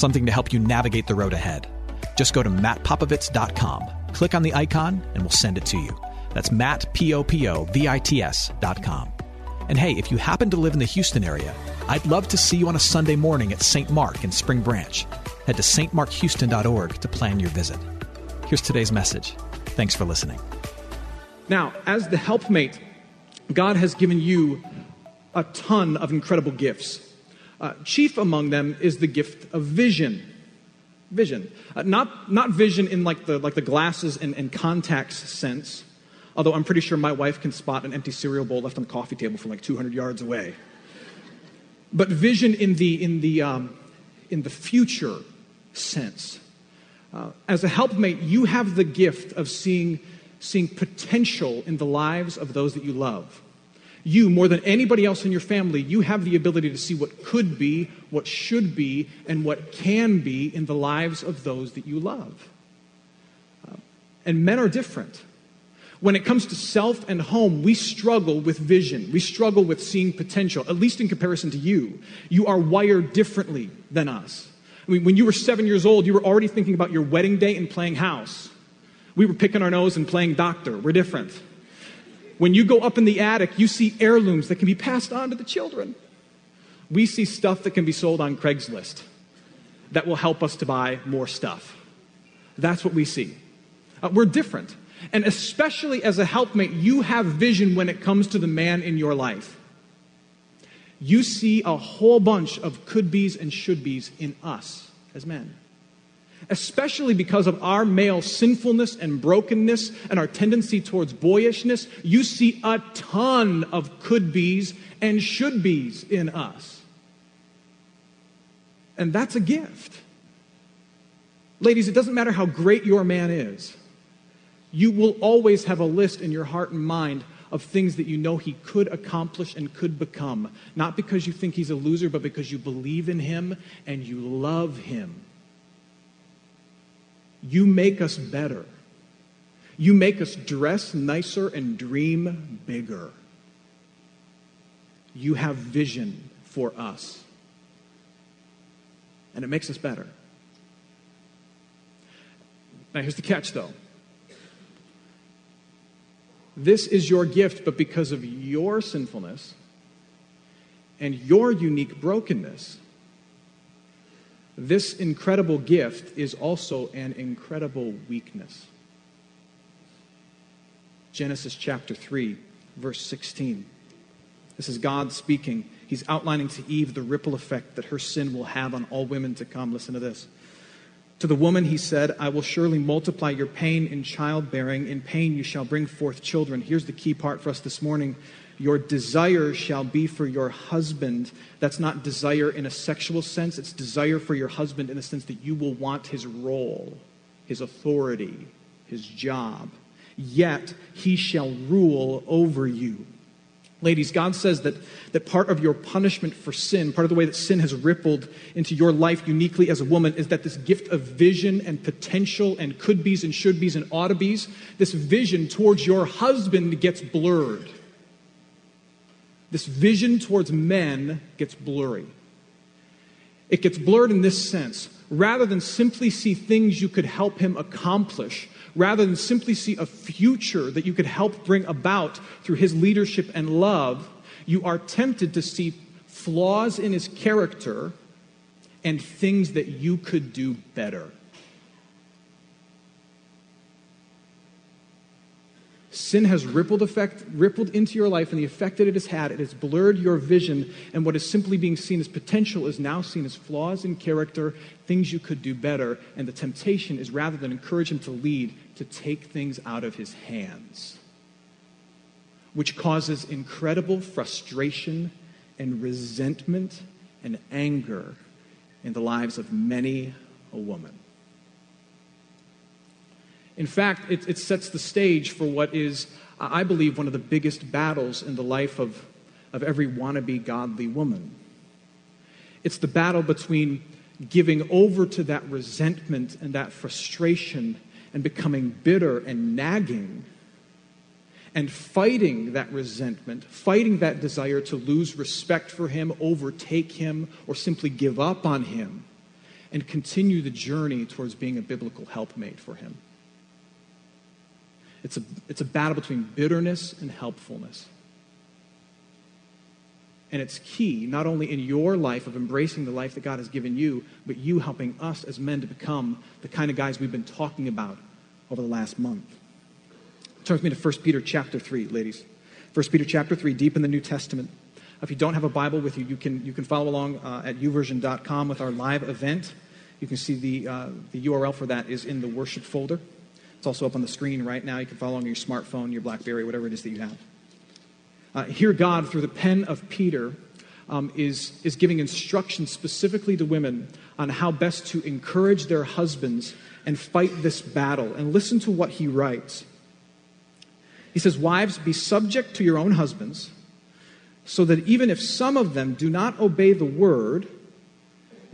something to help you navigate the road ahead. Just go to mattpopovits.com, click on the icon, and we'll send it to you. That's Matt, P-O-P-O-V-I-T-S dot com. And hey, if you happen to live in the Houston area, I'd love to see you on a Sunday morning at St. Mark in Spring Branch. Head to stmarkhouston.org to plan your visit. Here's today's message. Thanks for listening. Now, as the helpmate, God has given you a ton of incredible gifts. Uh, chief among them is the gift of vision. Vision. Uh, not, not vision in like the, like the glasses and, and contacts sense, although I'm pretty sure my wife can spot an empty cereal bowl left on the coffee table from like 200 yards away. But vision in the, in the, um, in the future sense. Uh, as a helpmate, you have the gift of seeing, seeing potential in the lives of those that you love. You, more than anybody else in your family, you have the ability to see what could be, what should be, and what can be in the lives of those that you love. Uh, and men are different. When it comes to self and home, we struggle with vision. We struggle with seeing potential, at least in comparison to you. You are wired differently than us. I mean, when you were seven years old, you were already thinking about your wedding day and playing house. We were picking our nose and playing doctor. We're different. When you go up in the attic, you see heirlooms that can be passed on to the children. We see stuff that can be sold on Craigslist that will help us to buy more stuff. That's what we see. Uh, we're different. And especially as a helpmate, you have vision when it comes to the man in your life. You see a whole bunch of could be's and should be's in us as men especially because of our male sinfulness and brokenness and our tendency towards boyishness, you see a ton of could be's and should be's in us. And that's a gift. Ladies, it doesn't matter how great your man is, you will always have a list in your heart and mind of things that you know he could accomplish and could become. Not because you think he's a loser, but because you believe in him and you love him. You make us better. You make us dress nicer and dream bigger. You have vision for us. And it makes us better. Now, here's the catch, though. This is your gift, but because of your sinfulness and your unique brokenness, this incredible gift is also an incredible weakness. Genesis chapter 3, verse 16. This is God speaking. He's outlining to Eve the ripple effect that her sin will have on all women to come. Listen to this. To the woman, he said, I will surely multiply your pain in childbearing. In pain, you shall bring forth children. Here's the key part for us this morning your desire shall be for your husband. That's not desire in a sexual sense, it's desire for your husband in the sense that you will want his role, his authority, his job. Yet he shall rule over you. Ladies, God says that, that part of your punishment for sin, part of the way that sin has rippled into your life uniquely as a woman, is that this gift of vision and potential and could be's and should be's and ought to be's, this vision towards your husband gets blurred this vision towards men gets blurry. It gets blurred in this sense. Rather than simply see things you could help him accomplish, rather than simply see a future that you could help bring about through his leadership and love, you are tempted to see flaws in his character and things that you could do better. Sin has rippled effect, rippled into your life, and the effect that it has had, it has blurred your vision, and what is simply being seen as potential is now seen as flaws in character, things you could do better, and the temptation is rather than encourage him to lead, to take things out of his hands, which causes incredible frustration and resentment and anger in the lives of many a woman. In fact, it, it, sets the stage for what is, I believe, one of the biggest battles in the life of, of every wannabe godly woman. It's the battle between giving over to that resentment and that frustration and becoming bitter and nagging and fighting that resentment, fighting that desire to lose respect for him, overtake him, or simply give up on him, and continue the journey towards being a biblical helpmate for him. It's a, it's a battle between bitterness and helpfulness. And it's key, not only in your life of embracing the life that God has given you, but you helping us as men to become the kind of guys we've been talking about over the last month. Turn with me to 1 Peter chapter 3, ladies. 1 Peter chapter 3, deep in the New Testament. If you don't have a Bible with you, you can, you can follow along uh, at youversion.com with our live event. You can see the, uh, the URL for that is in the worship folder. It's also up on the screen right now. You can follow on your smartphone, your Blackberry, whatever it is that you have. Uh, here, God, through the pen of Peter, um, is, is giving instructions specifically to women on how best to encourage their husbands and fight this battle. And listen to what he writes. He says, Wives, be subject to your own husbands, so that even if some of them do not obey the word,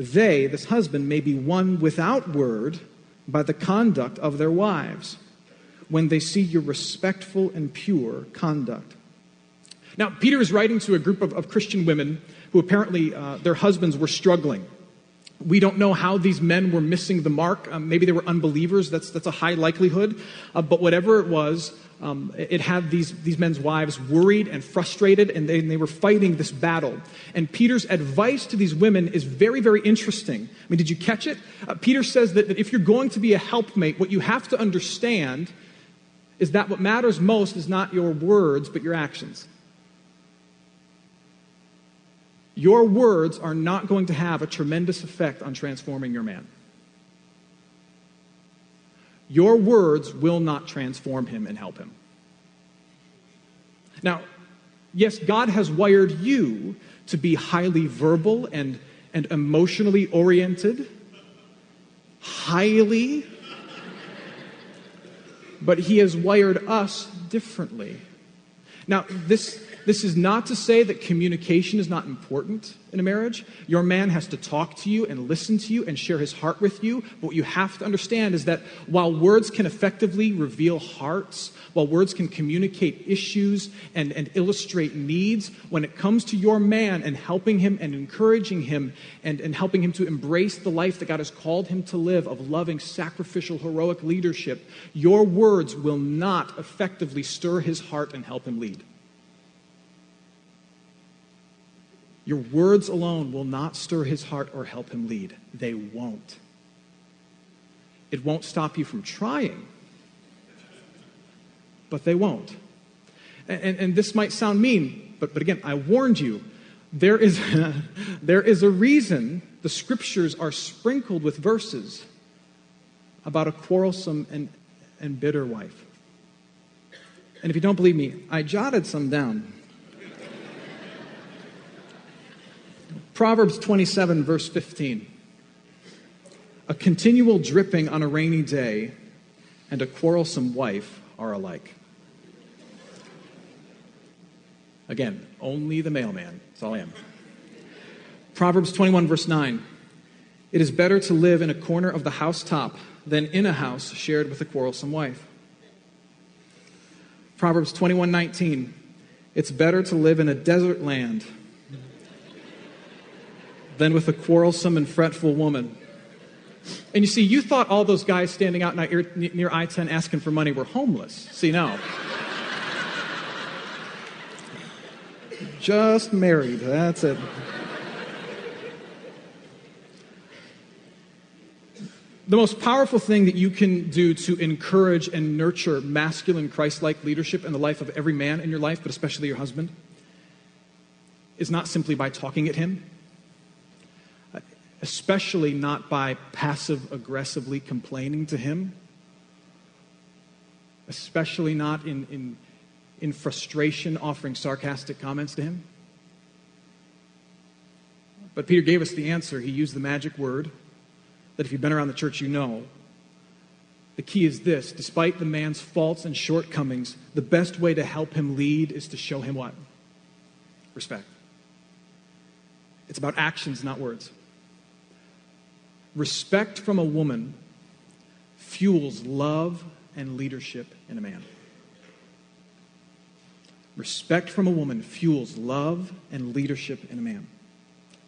they, this husband, may be won without word by the conduct of their wives when they see your respectful and pure conduct. Now, Peter is writing to a group of, of Christian women who apparently uh, their husbands were struggling. We don't know how these men were missing the mark. Um, maybe they were unbelievers. That's, that's a high likelihood. Uh, but whatever it was, um, it had these, these men's wives worried and frustrated, and they, and they, were fighting this battle. And Peter's advice to these women is very, very interesting. I mean, did you catch it? Uh, Peter says that, that if you're going to be a helpmate, what you have to understand is that what matters most is not your words, but your actions. Your words are not going to have a tremendous effect on transforming your man. Your words will not transform him and help him. Now, yes, God has wired you to be highly verbal and, and emotionally oriented, highly, but He has wired us differently. Now, this this is not to say that communication is not important in a marriage. Your man has to talk to you and listen to you and share his heart with you. But what you have to understand is that while words can effectively reveal hearts, while words can communicate issues and, and illustrate needs, when it comes to your man and helping him and encouraging him and, and helping him to embrace the life that God has called him to live of loving, sacrificial, heroic leadership, your words will not effectively stir his heart and help him lead. Your words alone will not stir his heart or help him lead. They won't. It won't stop you from trying, but they won't. And, and, and this might sound mean, but, but again, I warned you. There is, there is a reason the scriptures are sprinkled with verses about a quarrelsome and, and bitter wife. And if you don't believe me, I jotted some down. Proverbs 27, verse 15. A continual dripping on a rainy day and a quarrelsome wife are alike. Again, only the mailman. That's all I am. Proverbs 21, verse 9. It is better to live in a corner of the housetop than in a house shared with a quarrelsome wife. Proverbs 21, 19. It's better to live in a desert land than with a quarrelsome and fretful woman. And you see, you thought all those guys standing out near I 10 asking for money were homeless. See, no. Just married. That's it. The most powerful thing that you can do to encourage and nurture masculine Christ like leadership in the life of every man in your life, but especially your husband, is not simply by talking at him, especially not by passive aggressively complaining to him, especially not in, in, in frustration offering sarcastic comments to him. But Peter gave us the answer. He used the magic word that if you've been around the church, you know. The key is this despite the man's faults and shortcomings, the best way to help him lead is to show him what? Respect. It's about actions, not words. Respect from a woman fuels love and leadership in a man. Respect from a woman fuels love and leadership in a man.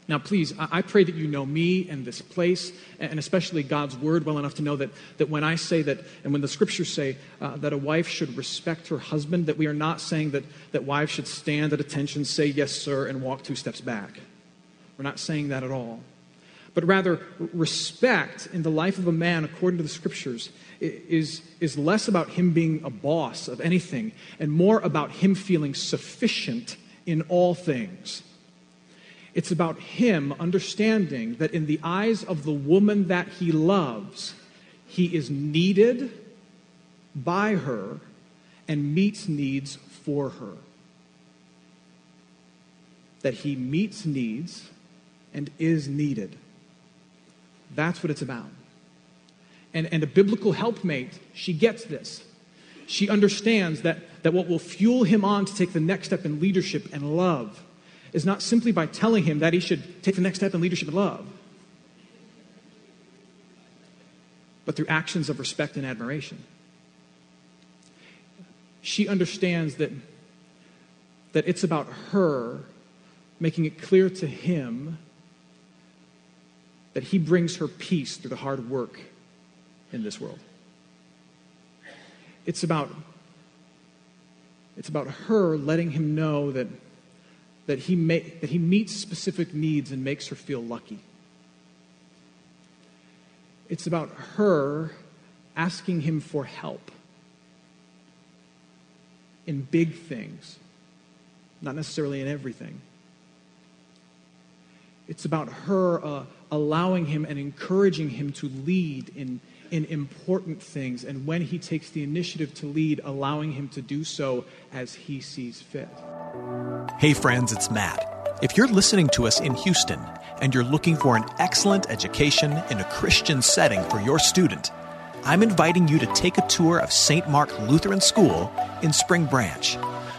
Now, please, I pray that you know me and this place, and especially God's word well enough to know that, that when I say that, and when the scriptures say uh, that a wife should respect her husband, that we are not saying that, that wives should stand at attention, say yes, sir, and walk two steps back. We're not saying that at all. But rather, respect in the life of a man, according to the scriptures, is, is less about him being a boss of anything and more about him feeling sufficient in all things. It's about him understanding that in the eyes of the woman that he loves, he is needed by her and meets needs for her. That he meets needs and is needed. That's what it's about. And, and a biblical helpmate, she gets this. She understands that, that what will fuel him on to take the next step in leadership and love is not simply by telling him that he should take the next step in leadership and love, but through actions of respect and admiration. She understands that, that it's about her making it clear to him that he brings her peace through the hard work in this world. It's about, it's about her letting him know that that he, that he meets specific needs and makes her feel lucky. It's about her asking him for help in big things, not necessarily in everything. It's about her uh, allowing him and encouraging him to lead in, in important things. And when he takes the initiative to lead, allowing him to do so as he sees fit. Hey, friends, it's Matt. If you're listening to us in Houston and you're looking for an excellent education in a Christian setting for your student, I'm inviting you to take a tour of St. Mark Lutheran School in Spring Branch.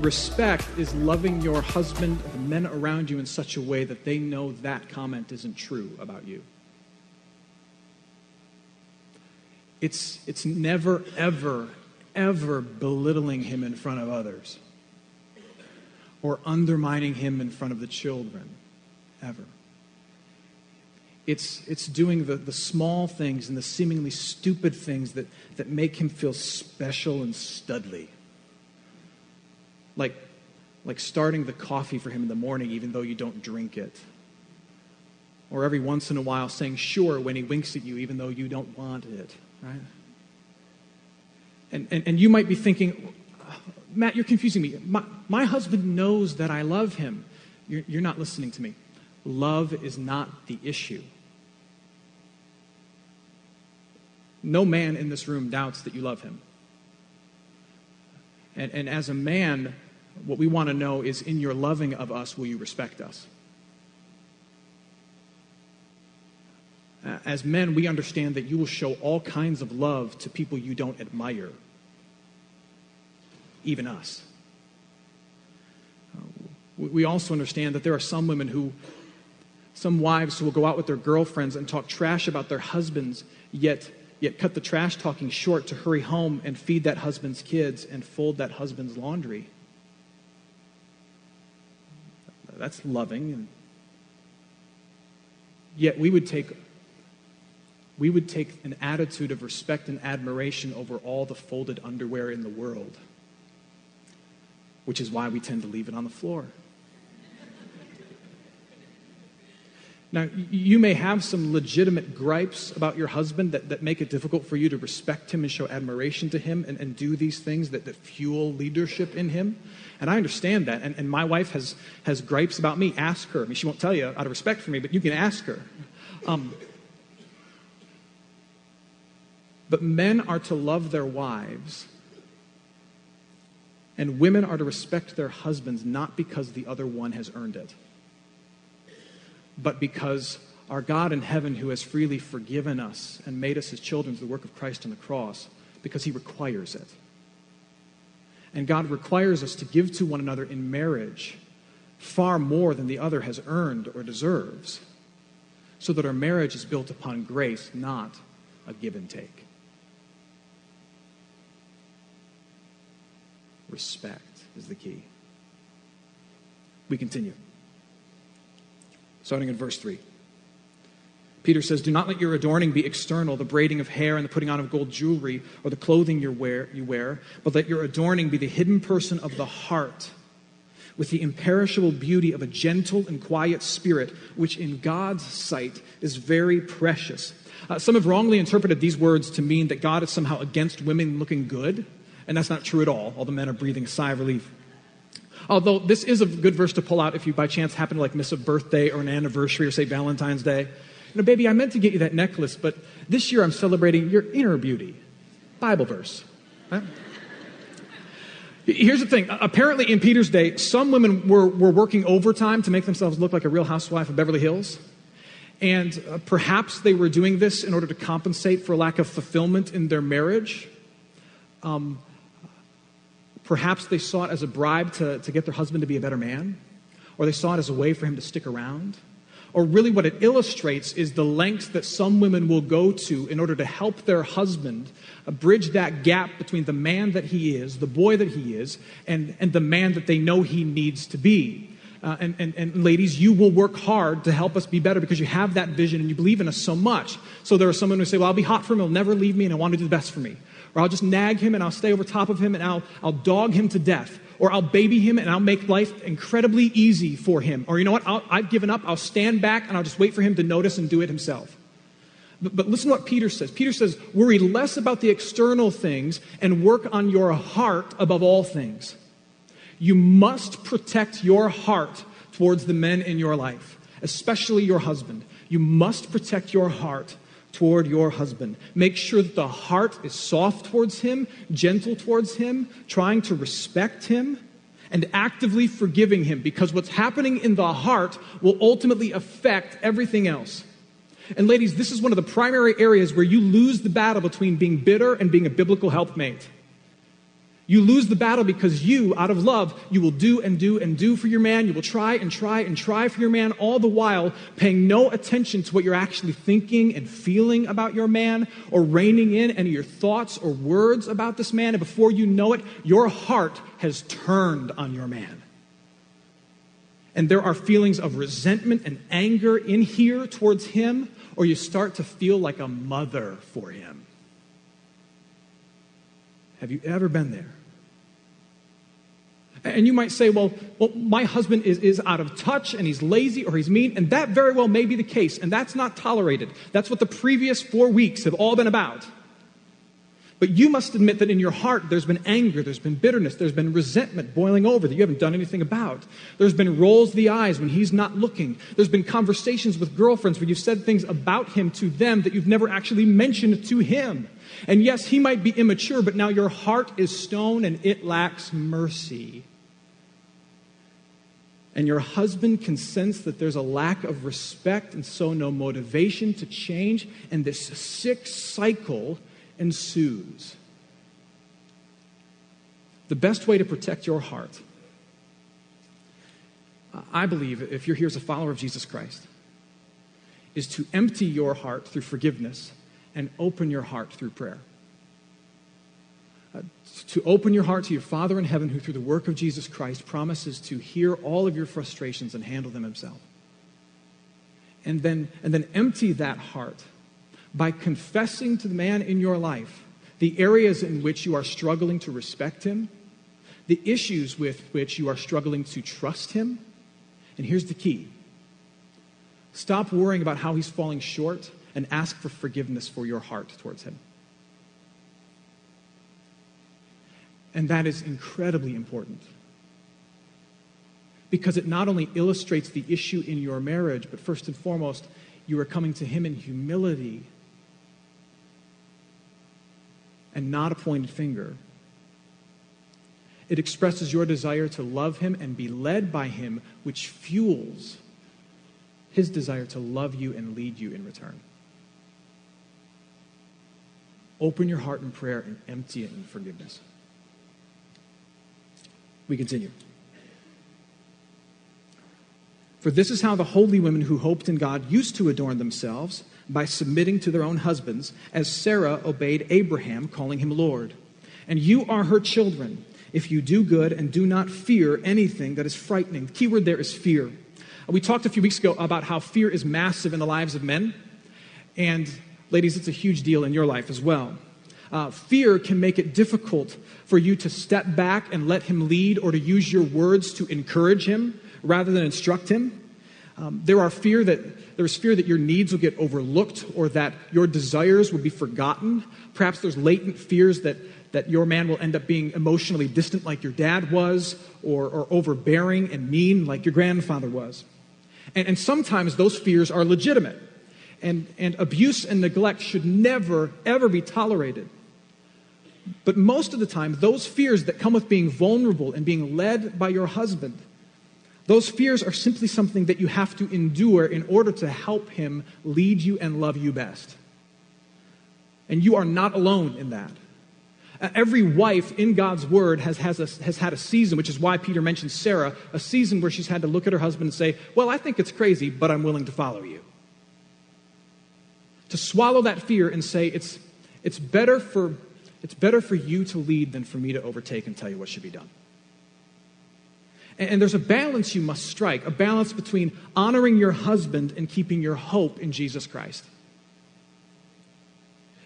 Respect is loving your husband, the men around you, in such a way that they know that comment isn't true about you. It's, it's never, ever, ever belittling him in front of others or undermining him in front of the children, ever. It's, it's doing the, the small things and the seemingly stupid things that, that make him feel special and studly. Like, like starting the coffee for him in the morning, even though you don't drink it. Or every once in a while saying sure when he winks at you, even though you don't want it, right? And, and, and you might be thinking, Matt, you're confusing me. My, my husband knows that I love him. You're, you're not listening to me. Love is not the issue. No man in this room doubts that you love him. And, and as a man, what we want to know is in your loving of us, will you respect us? As men, we understand that you will show all kinds of love to people you don't admire even us. We also understand that there are some women who, some wives who will go out with their girlfriends and talk trash about their husbands, yet, yet cut the trash talking short to hurry home and feed that husband's kids and fold that husband's laundry. That's loving. And yet we would take we would take an attitude of respect and admiration over all the folded underwear in the world, which is why we tend to leave it on the floor. Now, you may have some legitimate gripes about your husband that, that make it difficult for you to respect him and show admiration to him and, and do these things that, that fuel leadership in him. And I understand that. And, and my wife has, has gripes about me. Ask her. I mean, she won't tell you out of respect for me, but you can ask her. Um, but men are to love their wives, and women are to respect their husbands not because the other one has earned it but because our God in heaven, who has freely forgiven us and made us his children through the work of Christ on the cross, because he requires it. And God requires us to give to one another in marriage far more than the other has earned or deserves, so that our marriage is built upon grace, not a give and take. Respect is the key. We continue starting in verse 3. Peter says, Do not let your adorning be external, the braiding of hair and the putting on of gold jewelry or the clothing you wear, you wear, but let your adorning be the hidden person of the heart, with the imperishable beauty of a gentle and quiet spirit, which in God's sight is very precious. Uh, some have wrongly interpreted these words to mean that God is somehow against women looking good, and that's not true at all. All the men are breathing a sigh of relief. Although this is a good verse to pull out if you by chance happen to like miss a birthday or an anniversary or say Valentine's Day. You know, baby, I meant to get you that necklace, but this year I'm celebrating your inner beauty. Bible verse. Right? Here's the thing. Apparently, in Peter's day, some women were, were working overtime to make themselves look like a real housewife of Beverly Hills. And uh, perhaps they were doing this in order to compensate for lack of fulfillment in their marriage. Um, Perhaps they saw it as a bribe to, to get their husband to be a better man, or they saw it as a way for him to stick around. Or really, what it illustrates is the lengths that some women will go to in order to help their husband uh, bridge that gap between the man that he is, the boy that he is, and, and the man that they know he needs to be. Uh, and, and, and ladies, you will work hard to help us be better because you have that vision and you believe in us so much. So there are some women who say, Well, I'll be hot for him, he'll never leave me, and I want to do the best for me. Or I'll just nag him and I'll stay over top of him and I'll, I'll dog him to death. Or I'll baby him and I'll make life incredibly easy for him. Or you know what? i have given up. I'll stand back and I'll just wait for him to notice and do it himself. But, but listen to what Peter says. Peter says, worry less about the external things and work on your heart above all things. You must protect your heart towards the men in your life, especially your husband. You must protect your heart toward your husband. Make sure that the heart is soft towards him, gentle towards him, trying to respect him, and actively forgiving him because what's happening in the heart will ultimately affect everything else. And ladies, this is one of the primary areas where you lose the battle between being bitter and being a biblical helpmate. You lose the battle because you, out of love, you will do and do and do for your man. You will try and try and try for your man, all the while paying no attention to what you're actually thinking and feeling about your man or reining in any of your thoughts or words about this man. And before you know it, your heart has turned on your man. And there are feelings of resentment and anger in here towards him, or you start to feel like a mother for him. Have you ever been there? And you might say, well, well, my husband is, is out of touch and he's lazy or he's mean, and that very well may be the case, and that's not tolerated. That's what the previous four weeks have all been about. But you must admit that in your heart there's been anger, there's been bitterness, there's been resentment boiling over that you haven't done anything about. There's been rolls the eyes when he's not looking. There's been conversations with girlfriends where you've said things about him to them that you've never actually mentioned to him. And yes, he might be immature, but now your heart is stone and it lacks mercy. And your husband can sense that there's a lack of respect and so no motivation to change, and this sick cycle ensues. The best way to protect your heart, I believe, if you're here as a follower of Jesus Christ, is to empty your heart through forgiveness and open your heart through prayer. Uh, to open your heart to your Father in heaven, who through the work of Jesus Christ promises to hear all of your frustrations and handle them himself. And then, and then empty that heart by confessing to the man in your life the areas in which you are struggling to respect him, the issues with which you are struggling to trust him. And here's the key stop worrying about how he's falling short and ask for forgiveness for your heart towards him. And that is incredibly important. Because it not only illustrates the issue in your marriage, but first and foremost, you are coming to Him in humility and not a pointed finger. It expresses your desire to love Him and be led by Him, which fuels His desire to love you and lead you in return. Open your heart in prayer and empty it in forgiveness. We continue. For this is how the holy women who hoped in God used to adorn themselves by submitting to their own husbands, as Sarah obeyed Abraham, calling him Lord. And you are her children if you do good and do not fear anything that is frightening. The key word there is fear. We talked a few weeks ago about how fear is massive in the lives of men. And ladies, it's a huge deal in your life as well. Uh, fear can make it difficult for you to step back and let him lead or to use your words to encourage him rather than instruct him. Um, there are fear that there's fear that your needs will get overlooked or that your desires will be forgotten. Perhaps there's latent fears that, that your man will end up being emotionally distant like your dad was, or, or overbearing and mean like your grandfather was. And, and sometimes those fears are legitimate. And, and abuse and neglect should never, ever be tolerated. But most of the time, those fears that come with being vulnerable and being led by your husband, those fears are simply something that you have to endure in order to help him lead you and love you best. And you are not alone in that. Uh, every wife in God's word has, has, a, has had a season, which is why Peter mentions Sarah, a season where she's had to look at her husband and say, Well, I think it's crazy, but I'm willing to follow you. To swallow that fear and say, It's, it's better for it's better for you to lead than for me to overtake and tell you what should be done. And, there's a balance you must strike a balance between honoring your husband and keeping your hope in Jesus Christ.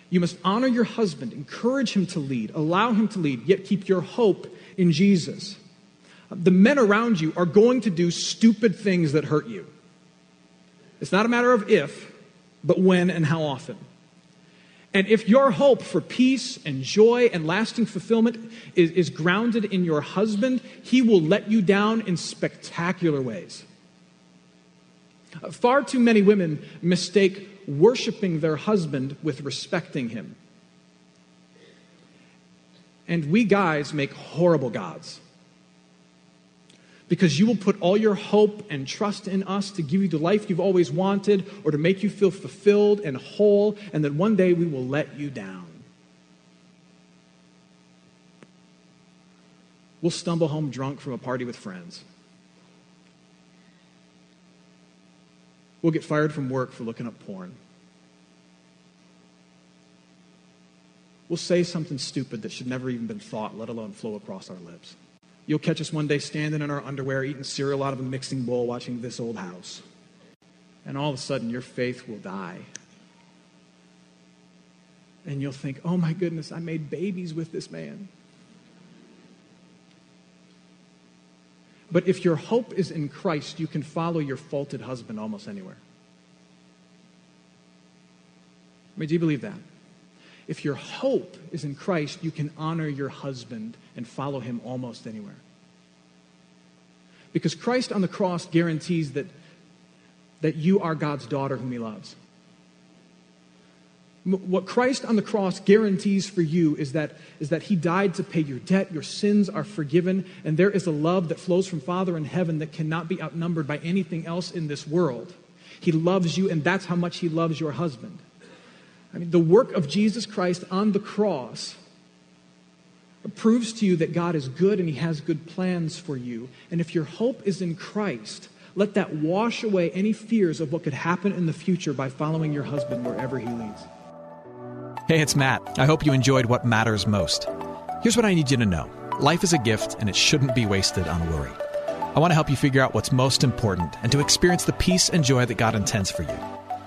You must honor your husband, encourage him to lead, allow him to lead, yet keep your hope in Jesus. The men around you are going to do stupid things that hurt you. It's not a matter of if, but when and how often. And if your hope for peace and joy and lasting fulfillment is, is, grounded in your husband, he will let you down in spectacular ways. Far too many women mistake worshiping their husband with respecting him. And we guys make horrible gods because you will put all your hope and trust in us to give you the life you've always wanted or to make you feel fulfilled and whole, and that one day we will let you down. We'll stumble home drunk from a party with friends. We'll get fired from work for looking up porn. We'll say something stupid that should never even been thought, let alone flow across our lips. You'll catch us one day standing in our underwear, eating cereal out of a mixing bowl, watching this old house. And all of a sudden, your faith will die. And you'll think, oh my goodness, I made babies with this man. But if your hope is in Christ, you can follow your faulted husband almost anywhere. I mean, do you believe that? If your hope is in Christ, you can honor your husband and follow him almost anywhere. Because Christ on the cross guarantees that, that you are God's daughter whom he loves. What Christ on the cross guarantees for you is that, is that he died to pay your debt, your sins are forgiven, and there is a love that flows from Father in heaven that cannot be outnumbered by anything else in this world. He loves you, and that's how much he loves your husband. I mean, the work of Jesus Christ on the cross proves to you that God is good and He has good plans for you. And if your hope is in Christ, let that wash away any fears of what could happen in the future by following your husband wherever he leads. Hey, it's Matt. I hope you enjoyed what matters most. Here's what I need you to know life is a gift, and it shouldn't be wasted on worry. I want to help you figure out what's most important and to experience the peace and joy that God intends for you.